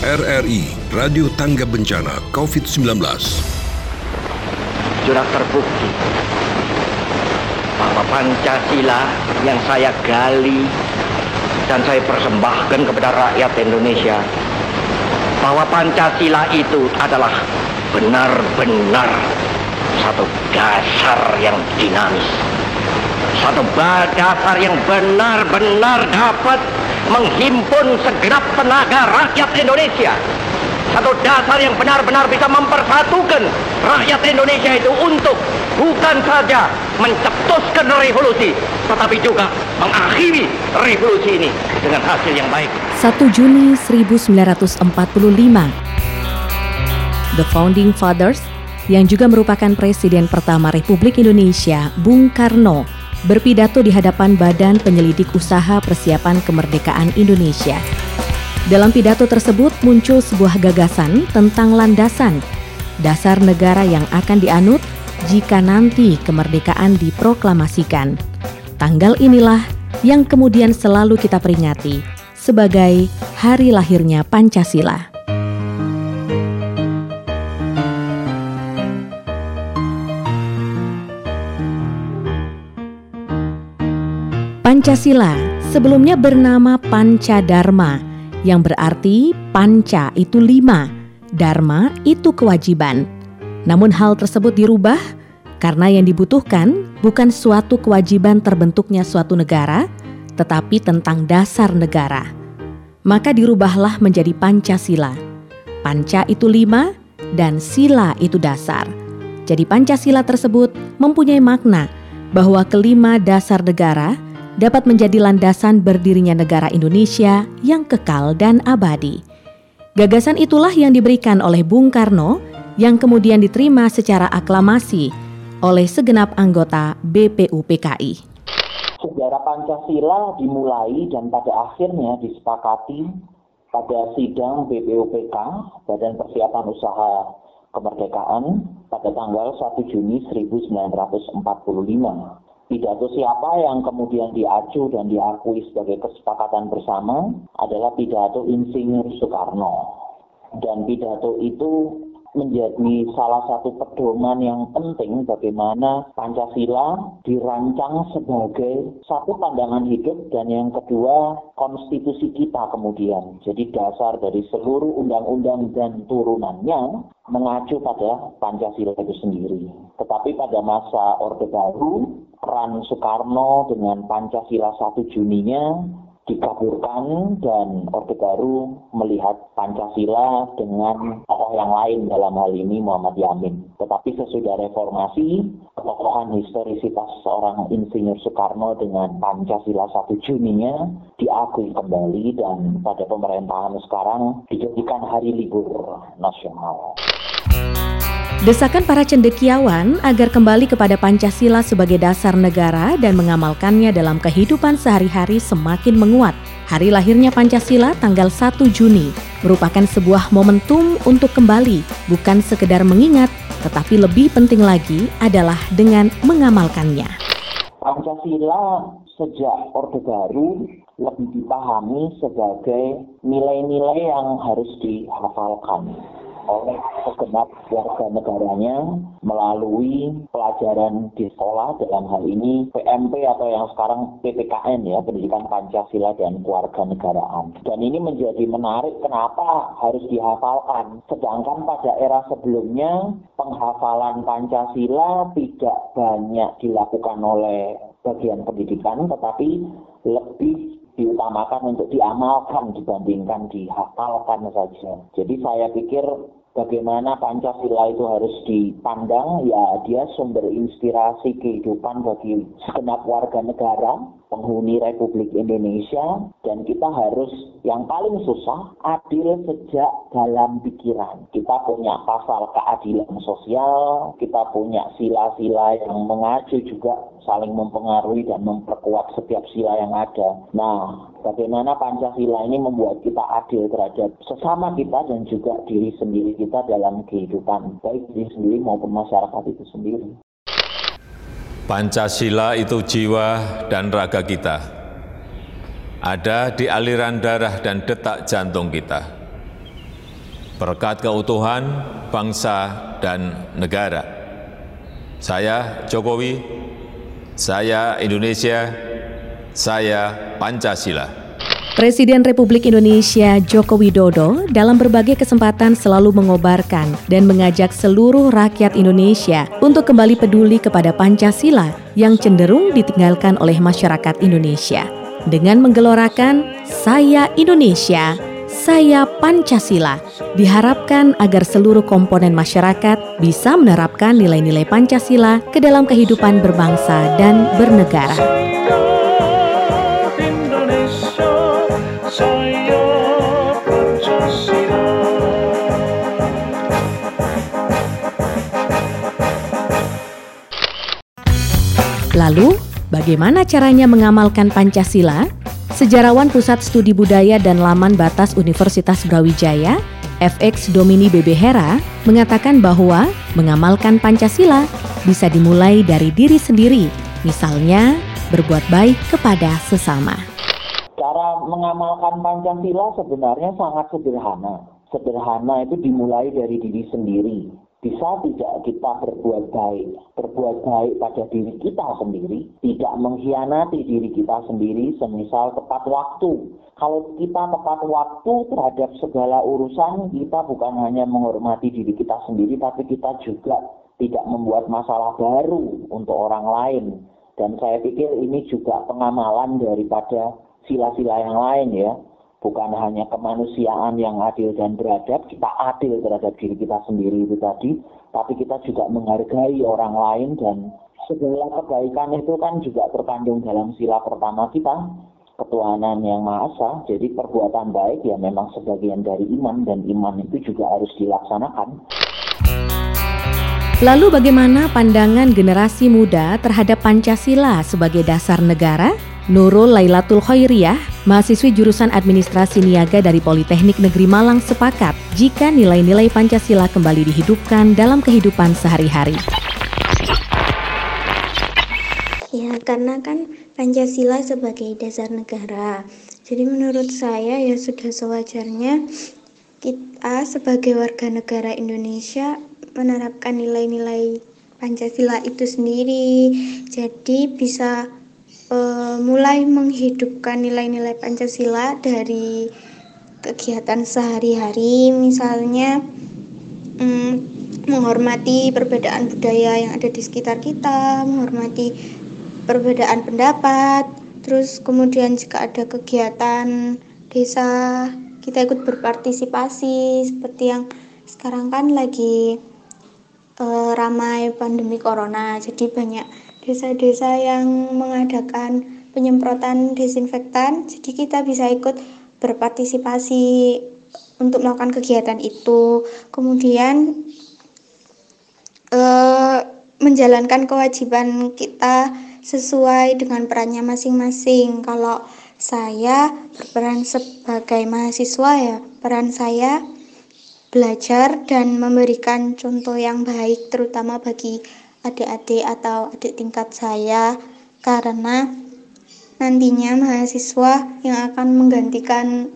RRI Radio Tangga Bencana COVID-19 Sudah terbukti. Bahwa Pancasila yang saya gali dan saya persembahkan kepada rakyat Indonesia bahwa Pancasila itu adalah benar-benar satu dasar yang dinamis. Satu dasar yang benar-benar dapat menghimpun segenap tenaga rakyat Indonesia satu dasar yang benar-benar bisa mempersatukan rakyat Indonesia itu untuk bukan saja mencetuskan revolusi, tetapi juga mengakhiri revolusi ini dengan hasil yang baik. 1 Juni 1945 The Founding Fathers yang juga merupakan Presiden pertama Republik Indonesia, Bung Karno, berpidato di hadapan Badan Penyelidik Usaha Persiapan Kemerdekaan Indonesia. Dalam pidato tersebut muncul sebuah gagasan tentang landasan dasar negara yang akan dianut jika nanti kemerdekaan diproklamasikan. Tanggal inilah yang kemudian selalu kita peringati sebagai hari lahirnya Pancasila. Pancasila sebelumnya bernama Pancadharma yang berarti panca itu lima, dharma itu kewajiban. Namun hal tersebut dirubah karena yang dibutuhkan bukan suatu kewajiban terbentuknya suatu negara, tetapi tentang dasar negara. Maka dirubahlah menjadi Pancasila. Panca itu lima dan sila itu dasar. Jadi Pancasila tersebut mempunyai makna bahwa kelima dasar negara – dapat menjadi landasan berdirinya negara Indonesia yang kekal dan abadi. Gagasan itulah yang diberikan oleh Bung Karno yang kemudian diterima secara aklamasi oleh segenap anggota BPUPKI. Sejarah Pancasila dimulai dan pada akhirnya disepakati pada sidang BPUPK Badan Persiapan Usaha Kemerdekaan pada tanggal 1 Juni 1945 Pidato siapa yang kemudian diacu dan diakui sebagai kesepakatan bersama adalah pidato Insinyur Soekarno. Dan pidato itu menjadi salah satu pedoman yang penting bagaimana Pancasila dirancang sebagai satu pandangan hidup dan yang kedua konstitusi kita kemudian. Jadi dasar dari seluruh undang-undang dan turunannya mengacu pada Pancasila itu sendiri. Tetapi pada masa Orde Baru peran Soekarno dengan Pancasila 1 Juninya dikaburkan dan Orde Baru melihat Pancasila dengan tokoh yang lain dalam hal ini Muhammad Yamin. Tetapi sesudah reformasi, ketokohan historisitas seorang Insinyur Soekarno dengan Pancasila 1 Juninya diakui kembali dan pada pemerintahan sekarang dijadikan hari libur nasional. Desakan para cendekiawan agar kembali kepada Pancasila sebagai dasar negara dan mengamalkannya dalam kehidupan sehari-hari semakin menguat. Hari lahirnya Pancasila tanggal 1 Juni merupakan sebuah momentum untuk kembali, bukan sekedar mengingat, tetapi lebih penting lagi adalah dengan mengamalkannya. Pancasila sejak Orde Baru lebih dipahami sebagai nilai-nilai yang harus dihafalkan oleh segenap warga negaranya melalui pelajaran di sekolah. Dalam hal ini PMP atau yang sekarang PPKN ya Pendidikan Pancasila dan Keluarga Negaraan. Dan ini menjadi menarik kenapa harus dihafalkan. Sedangkan pada era sebelumnya penghafalan Pancasila tidak banyak dilakukan oleh bagian pendidikan tetapi lebih diutamakan untuk diamalkan dibandingkan dihafalkan saja. Jadi saya pikir bagaimana Pancasila itu harus dipandang? Ya dia sumber inspirasi kehidupan bagi segenap warga negara penghuni Republik Indonesia dan kita harus yang paling susah adil sejak dalam pikiran. Kita punya pasal keadilan sosial kita punya sila-sila yang mengacu juga saling mempengaruhi dan memperkuat setiap sila yang ada. Nah bagaimana Pancasila ini membuat kita adil terhadap sesama kita dan juga diri sendiri kita dalam kehidupan, baik diri sendiri maupun masyarakat itu sendiri. Pancasila itu jiwa dan raga kita. Ada di aliran darah dan detak jantung kita. berkat keutuhan bangsa dan negara. Saya Jokowi, saya Indonesia, saya Pancasila. Presiden Republik Indonesia Joko Widodo dalam berbagai kesempatan selalu mengobarkan dan mengajak seluruh rakyat Indonesia untuk kembali peduli kepada Pancasila yang cenderung ditinggalkan oleh masyarakat Indonesia. Dengan menggelorakan Saya Indonesia, Saya Pancasila, diharapkan agar seluruh komponen masyarakat bisa menerapkan nilai-nilai Pancasila ke dalam kehidupan berbangsa dan bernegara. Lalu, bagaimana caranya mengamalkan Pancasila? Sejarawan Pusat Studi Budaya dan Laman Batas Universitas Brawijaya, FX Domini BB Hera, mengatakan bahwa mengamalkan Pancasila bisa dimulai dari diri sendiri, misalnya berbuat baik kepada sesama. Cara mengamalkan Pancasila sebenarnya sangat sederhana. Sederhana itu dimulai dari diri sendiri bisa tidak kita berbuat baik, berbuat baik pada diri kita sendiri, tidak mengkhianati diri kita sendiri, semisal tepat waktu. Kalau kita tepat waktu terhadap segala urusan, kita bukan hanya menghormati diri kita sendiri, tapi kita juga tidak membuat masalah baru untuk orang lain. Dan saya pikir ini juga pengamalan daripada sila-sila yang lain ya bukan hanya kemanusiaan yang adil dan beradab, kita adil terhadap diri kita sendiri itu tadi, tapi kita juga menghargai orang lain dan segala kebaikan itu kan juga terkandung dalam sila pertama kita, ketuhanan yang Maha Esa. Jadi perbuatan baik ya memang sebagian dari iman dan iman itu juga harus dilaksanakan. Lalu bagaimana pandangan generasi muda terhadap Pancasila sebagai dasar negara? Nurul Lailatul Khairiyah, mahasiswi jurusan administrasi niaga dari Politeknik Negeri Malang sepakat jika nilai-nilai Pancasila kembali dihidupkan dalam kehidupan sehari-hari. Ya, karena kan Pancasila sebagai dasar negara. Jadi menurut saya ya sudah sewajarnya kita sebagai warga negara Indonesia menerapkan nilai-nilai Pancasila itu sendiri. Jadi bisa mulai menghidupkan nilai-nilai Pancasila dari kegiatan sehari-hari. Misalnya um, menghormati perbedaan budaya yang ada di sekitar kita menghormati perbedaan pendapat. Terus kemudian jika ada kegiatan desa kita ikut berpartisipasi seperti yang sekarang kan lagi uh, ramai pandemi corona. Jadi banyak desa-desa yang mengadakan penyemprotan desinfektan jadi kita bisa ikut berpartisipasi untuk melakukan kegiatan itu. Kemudian eh, menjalankan kewajiban kita sesuai dengan perannya masing-masing. Kalau saya berperan sebagai mahasiswa ya peran saya belajar dan memberikan contoh yang baik terutama bagi adik-adik atau adik tingkat saya. Karena nantinya mahasiswa yang akan menggantikan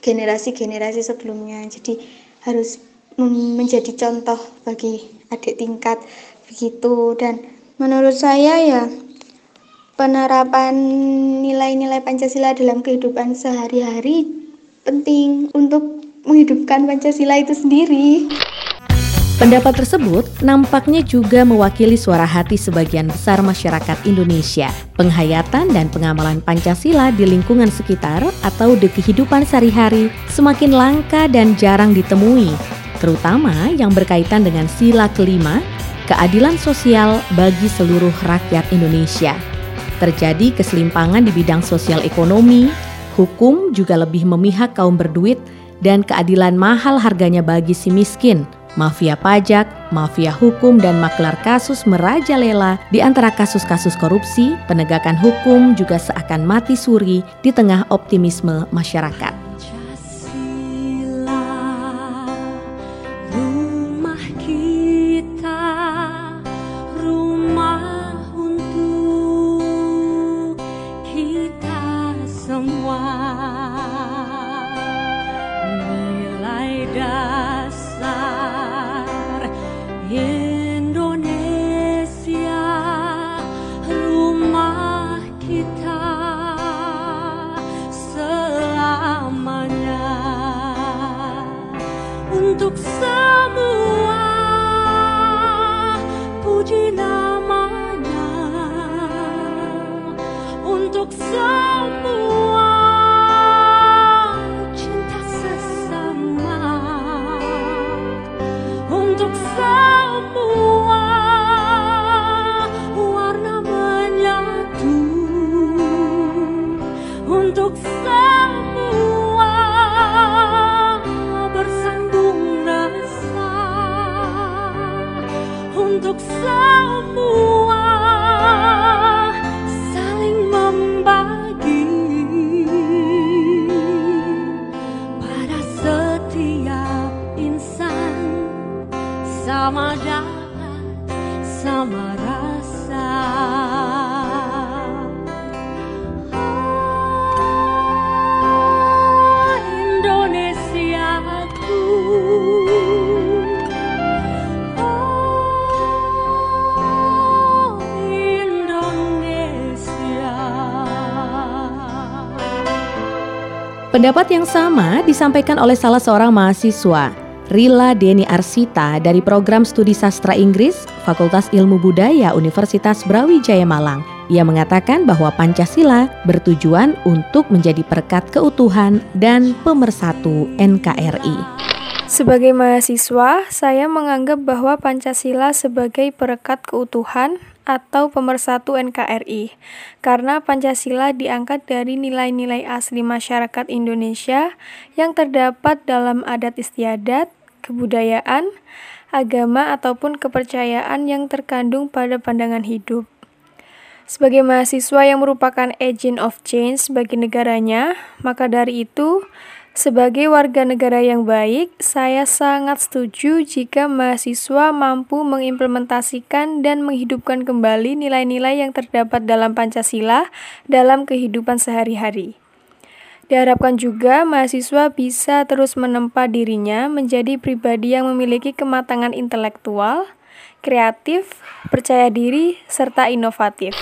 generasi-generasi sebelumnya. Jadi harus menjadi contoh bagi adik tingkat begitu dan menurut saya ya penerapan nilai-nilai Pancasila dalam kehidupan sehari-hari penting untuk menghidupkan Pancasila itu sendiri. Pendapat tersebut nampaknya juga mewakili suara hati sebagian besar masyarakat Indonesia. Penghayatan dan pengamalan Pancasila di lingkungan sekitar atau di kehidupan sehari-hari semakin langka dan jarang ditemui, terutama yang berkaitan dengan sila kelima, keadilan sosial bagi seluruh rakyat Indonesia. Terjadi keselimpangan di bidang sosial ekonomi, hukum juga lebih memihak kaum berduit, dan keadilan mahal harganya bagi si miskin – mafia pajak, mafia hukum, dan maklar kasus merajalela di antara kasus-kasus korupsi, penegakan hukum juga seakan mati suri di tengah optimisme masyarakat. sukses Pendapat yang sama disampaikan oleh salah seorang mahasiswa, Rila Deni Arsita dari program studi sastra Inggris Fakultas Ilmu Budaya Universitas Brawijaya Malang. Ia mengatakan bahwa Pancasila bertujuan untuk menjadi perekat keutuhan dan pemersatu NKRI. Sebagai mahasiswa, saya menganggap bahwa Pancasila sebagai perekat keutuhan atau pemersatu NKRI, karena Pancasila diangkat dari nilai-nilai asli masyarakat Indonesia yang terdapat dalam adat istiadat, kebudayaan, agama, ataupun kepercayaan yang terkandung pada pandangan hidup. Sebagai mahasiswa yang merupakan agent of change bagi negaranya, maka dari itu, sebagai warga negara yang baik, saya sangat setuju jika mahasiswa mampu mengimplementasikan dan menghidupkan kembali nilai-nilai yang terdapat dalam Pancasila dalam kehidupan sehari-hari. Diharapkan juga mahasiswa bisa terus menempa dirinya menjadi pribadi yang memiliki kematangan intelektual, kreatif, percaya diri, serta inovatif.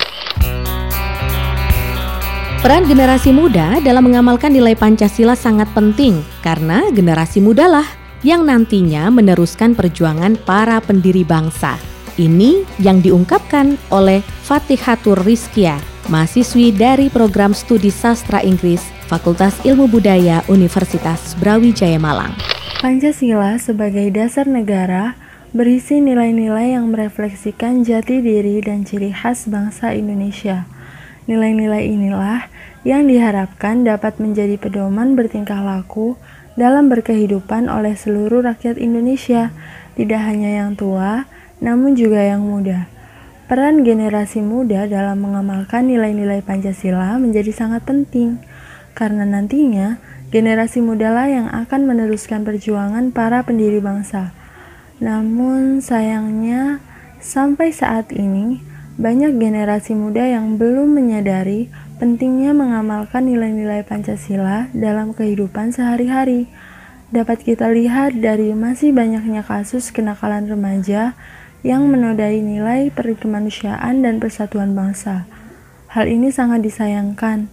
Peran generasi muda dalam mengamalkan nilai Pancasila sangat penting karena generasi mudalah yang nantinya meneruskan perjuangan para pendiri bangsa. Ini yang diungkapkan oleh Fatihatur Rizkia, mahasiswi dari program studi sastra Inggris Fakultas Ilmu Budaya Universitas Brawijaya Malang. Pancasila sebagai dasar negara berisi nilai-nilai yang merefleksikan jati diri dan ciri khas bangsa Indonesia. Nilai-nilai inilah yang diharapkan dapat menjadi pedoman bertingkah laku dalam berkehidupan oleh seluruh rakyat Indonesia, tidak hanya yang tua, namun juga yang muda. Peran generasi muda dalam mengamalkan nilai-nilai Pancasila menjadi sangat penting, karena nantinya generasi mudalah yang akan meneruskan perjuangan para pendiri bangsa. Namun sayangnya, sampai saat ini, banyak generasi muda yang belum menyadari Pentingnya mengamalkan nilai-nilai Pancasila dalam kehidupan sehari-hari dapat kita lihat dari masih banyaknya kasus kenakalan remaja yang menodai nilai perkemanusiaan dan persatuan bangsa. Hal ini sangat disayangkan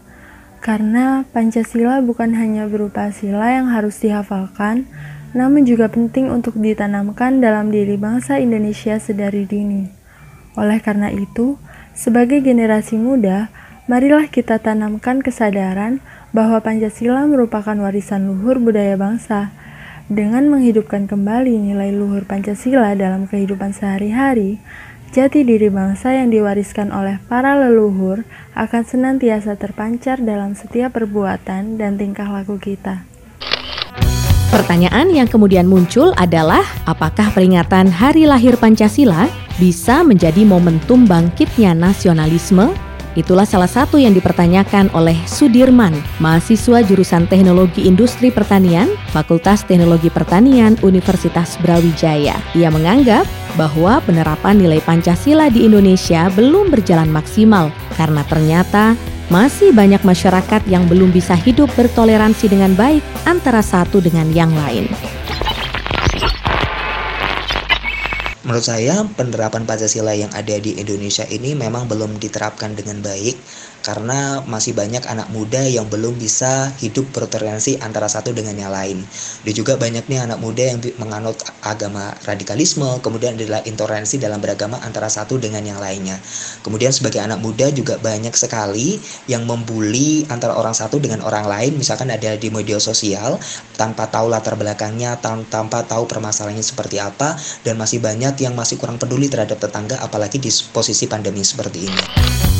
karena Pancasila bukan hanya berupa sila yang harus dihafalkan, namun juga penting untuk ditanamkan dalam diri bangsa Indonesia sedari dini. Oleh karena itu, sebagai generasi muda, Marilah kita tanamkan kesadaran bahwa Pancasila merupakan warisan luhur budaya bangsa. Dengan menghidupkan kembali nilai luhur Pancasila dalam kehidupan sehari-hari, jati diri bangsa yang diwariskan oleh para leluhur akan senantiasa terpancar dalam setiap perbuatan dan tingkah laku kita. Pertanyaan yang kemudian muncul adalah apakah peringatan Hari Lahir Pancasila bisa menjadi momentum bangkitnya nasionalisme Itulah salah satu yang dipertanyakan oleh Sudirman, mahasiswa jurusan Teknologi Industri Pertanian, Fakultas Teknologi Pertanian Universitas Brawijaya. Ia menganggap bahwa penerapan nilai Pancasila di Indonesia belum berjalan maksimal karena ternyata masih banyak masyarakat yang belum bisa hidup bertoleransi dengan baik antara satu dengan yang lain. Menurut saya penerapan Pancasila yang ada di Indonesia ini memang belum diterapkan dengan baik karena masih banyak anak muda yang belum bisa hidup bertoleransi antara satu dengan yang lain. Dan juga banyak nih anak muda yang menganut agama radikalisme, kemudian adalah intoleransi dalam beragama antara satu dengan yang lainnya. Kemudian sebagai anak muda juga banyak sekali yang membuli antara orang satu dengan orang lain, misalkan ada di media sosial tanpa tahu latar belakangnya, tanpa tahu permasalahannya seperti apa, dan masih banyak yang masih kurang peduli terhadap tetangga, apalagi di posisi pandemi seperti ini.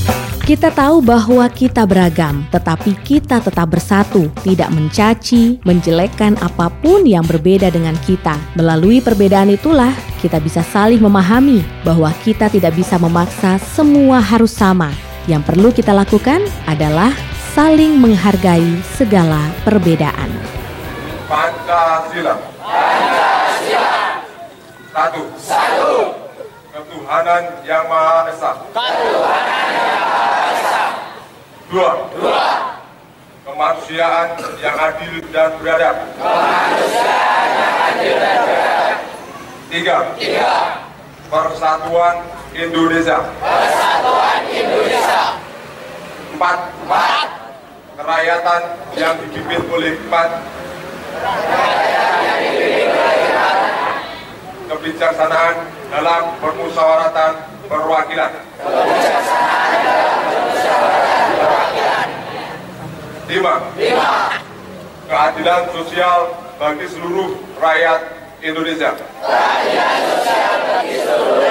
Kita tahu bahwa kita beragam, tetapi kita tetap bersatu, tidak mencaci, menjelekkan apa pun yang berbeda dengan kita. Melalui perbedaan itulah kita bisa saling memahami bahwa kita tidak bisa memaksa semua harus sama. Yang perlu kita lakukan adalah saling menghargai segala perbedaan. Pancasila. Pancasila. Satu. Satu. Ketuhanan yang Maha Esa. Ketuhanan yang Maha Esa. Dua. Dua. Kemanusiaan yang adil dan beradab. Kemanusiaan yang adil dan beradab. Tiga. Tiga. Persatuan Indonesia. Persatuan Indonesia. Empat. Empat. Kerakyatan yang dipimpin oleh empat. Kerakyatan yang dipimpin oleh empat. Kebijaksanaan dalam permusyawaratan perwakilan. Kebijaksanaan dalam permusyawaratan perwakilan. Lima. Lima. Keadilan sosial bagi seluruh rakyat Indonesia. Keadilan sosial bagi seluruh rakyat Indonesia.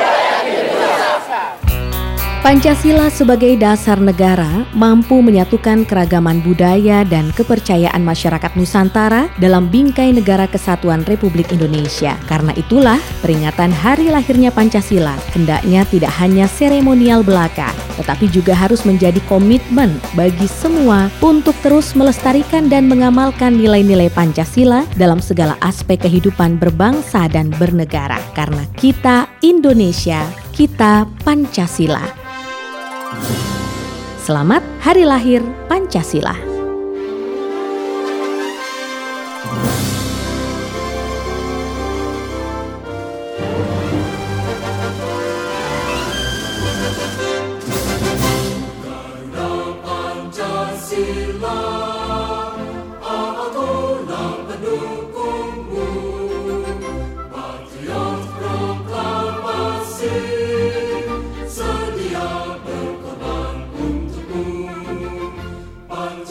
Pancasila sebagai dasar negara mampu menyatukan keragaman budaya dan kepercayaan masyarakat Nusantara dalam bingkai negara kesatuan Republik Indonesia. Karena itulah, peringatan hari lahirnya Pancasila hendaknya tidak hanya seremonial belaka, tetapi juga harus menjadi komitmen bagi semua untuk terus melestarikan dan mengamalkan nilai-nilai Pancasila dalam segala aspek kehidupan berbangsa dan bernegara. Karena kita Indonesia, kita Pancasila. Selamat Hari Lahir Pancasila.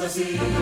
Rosie.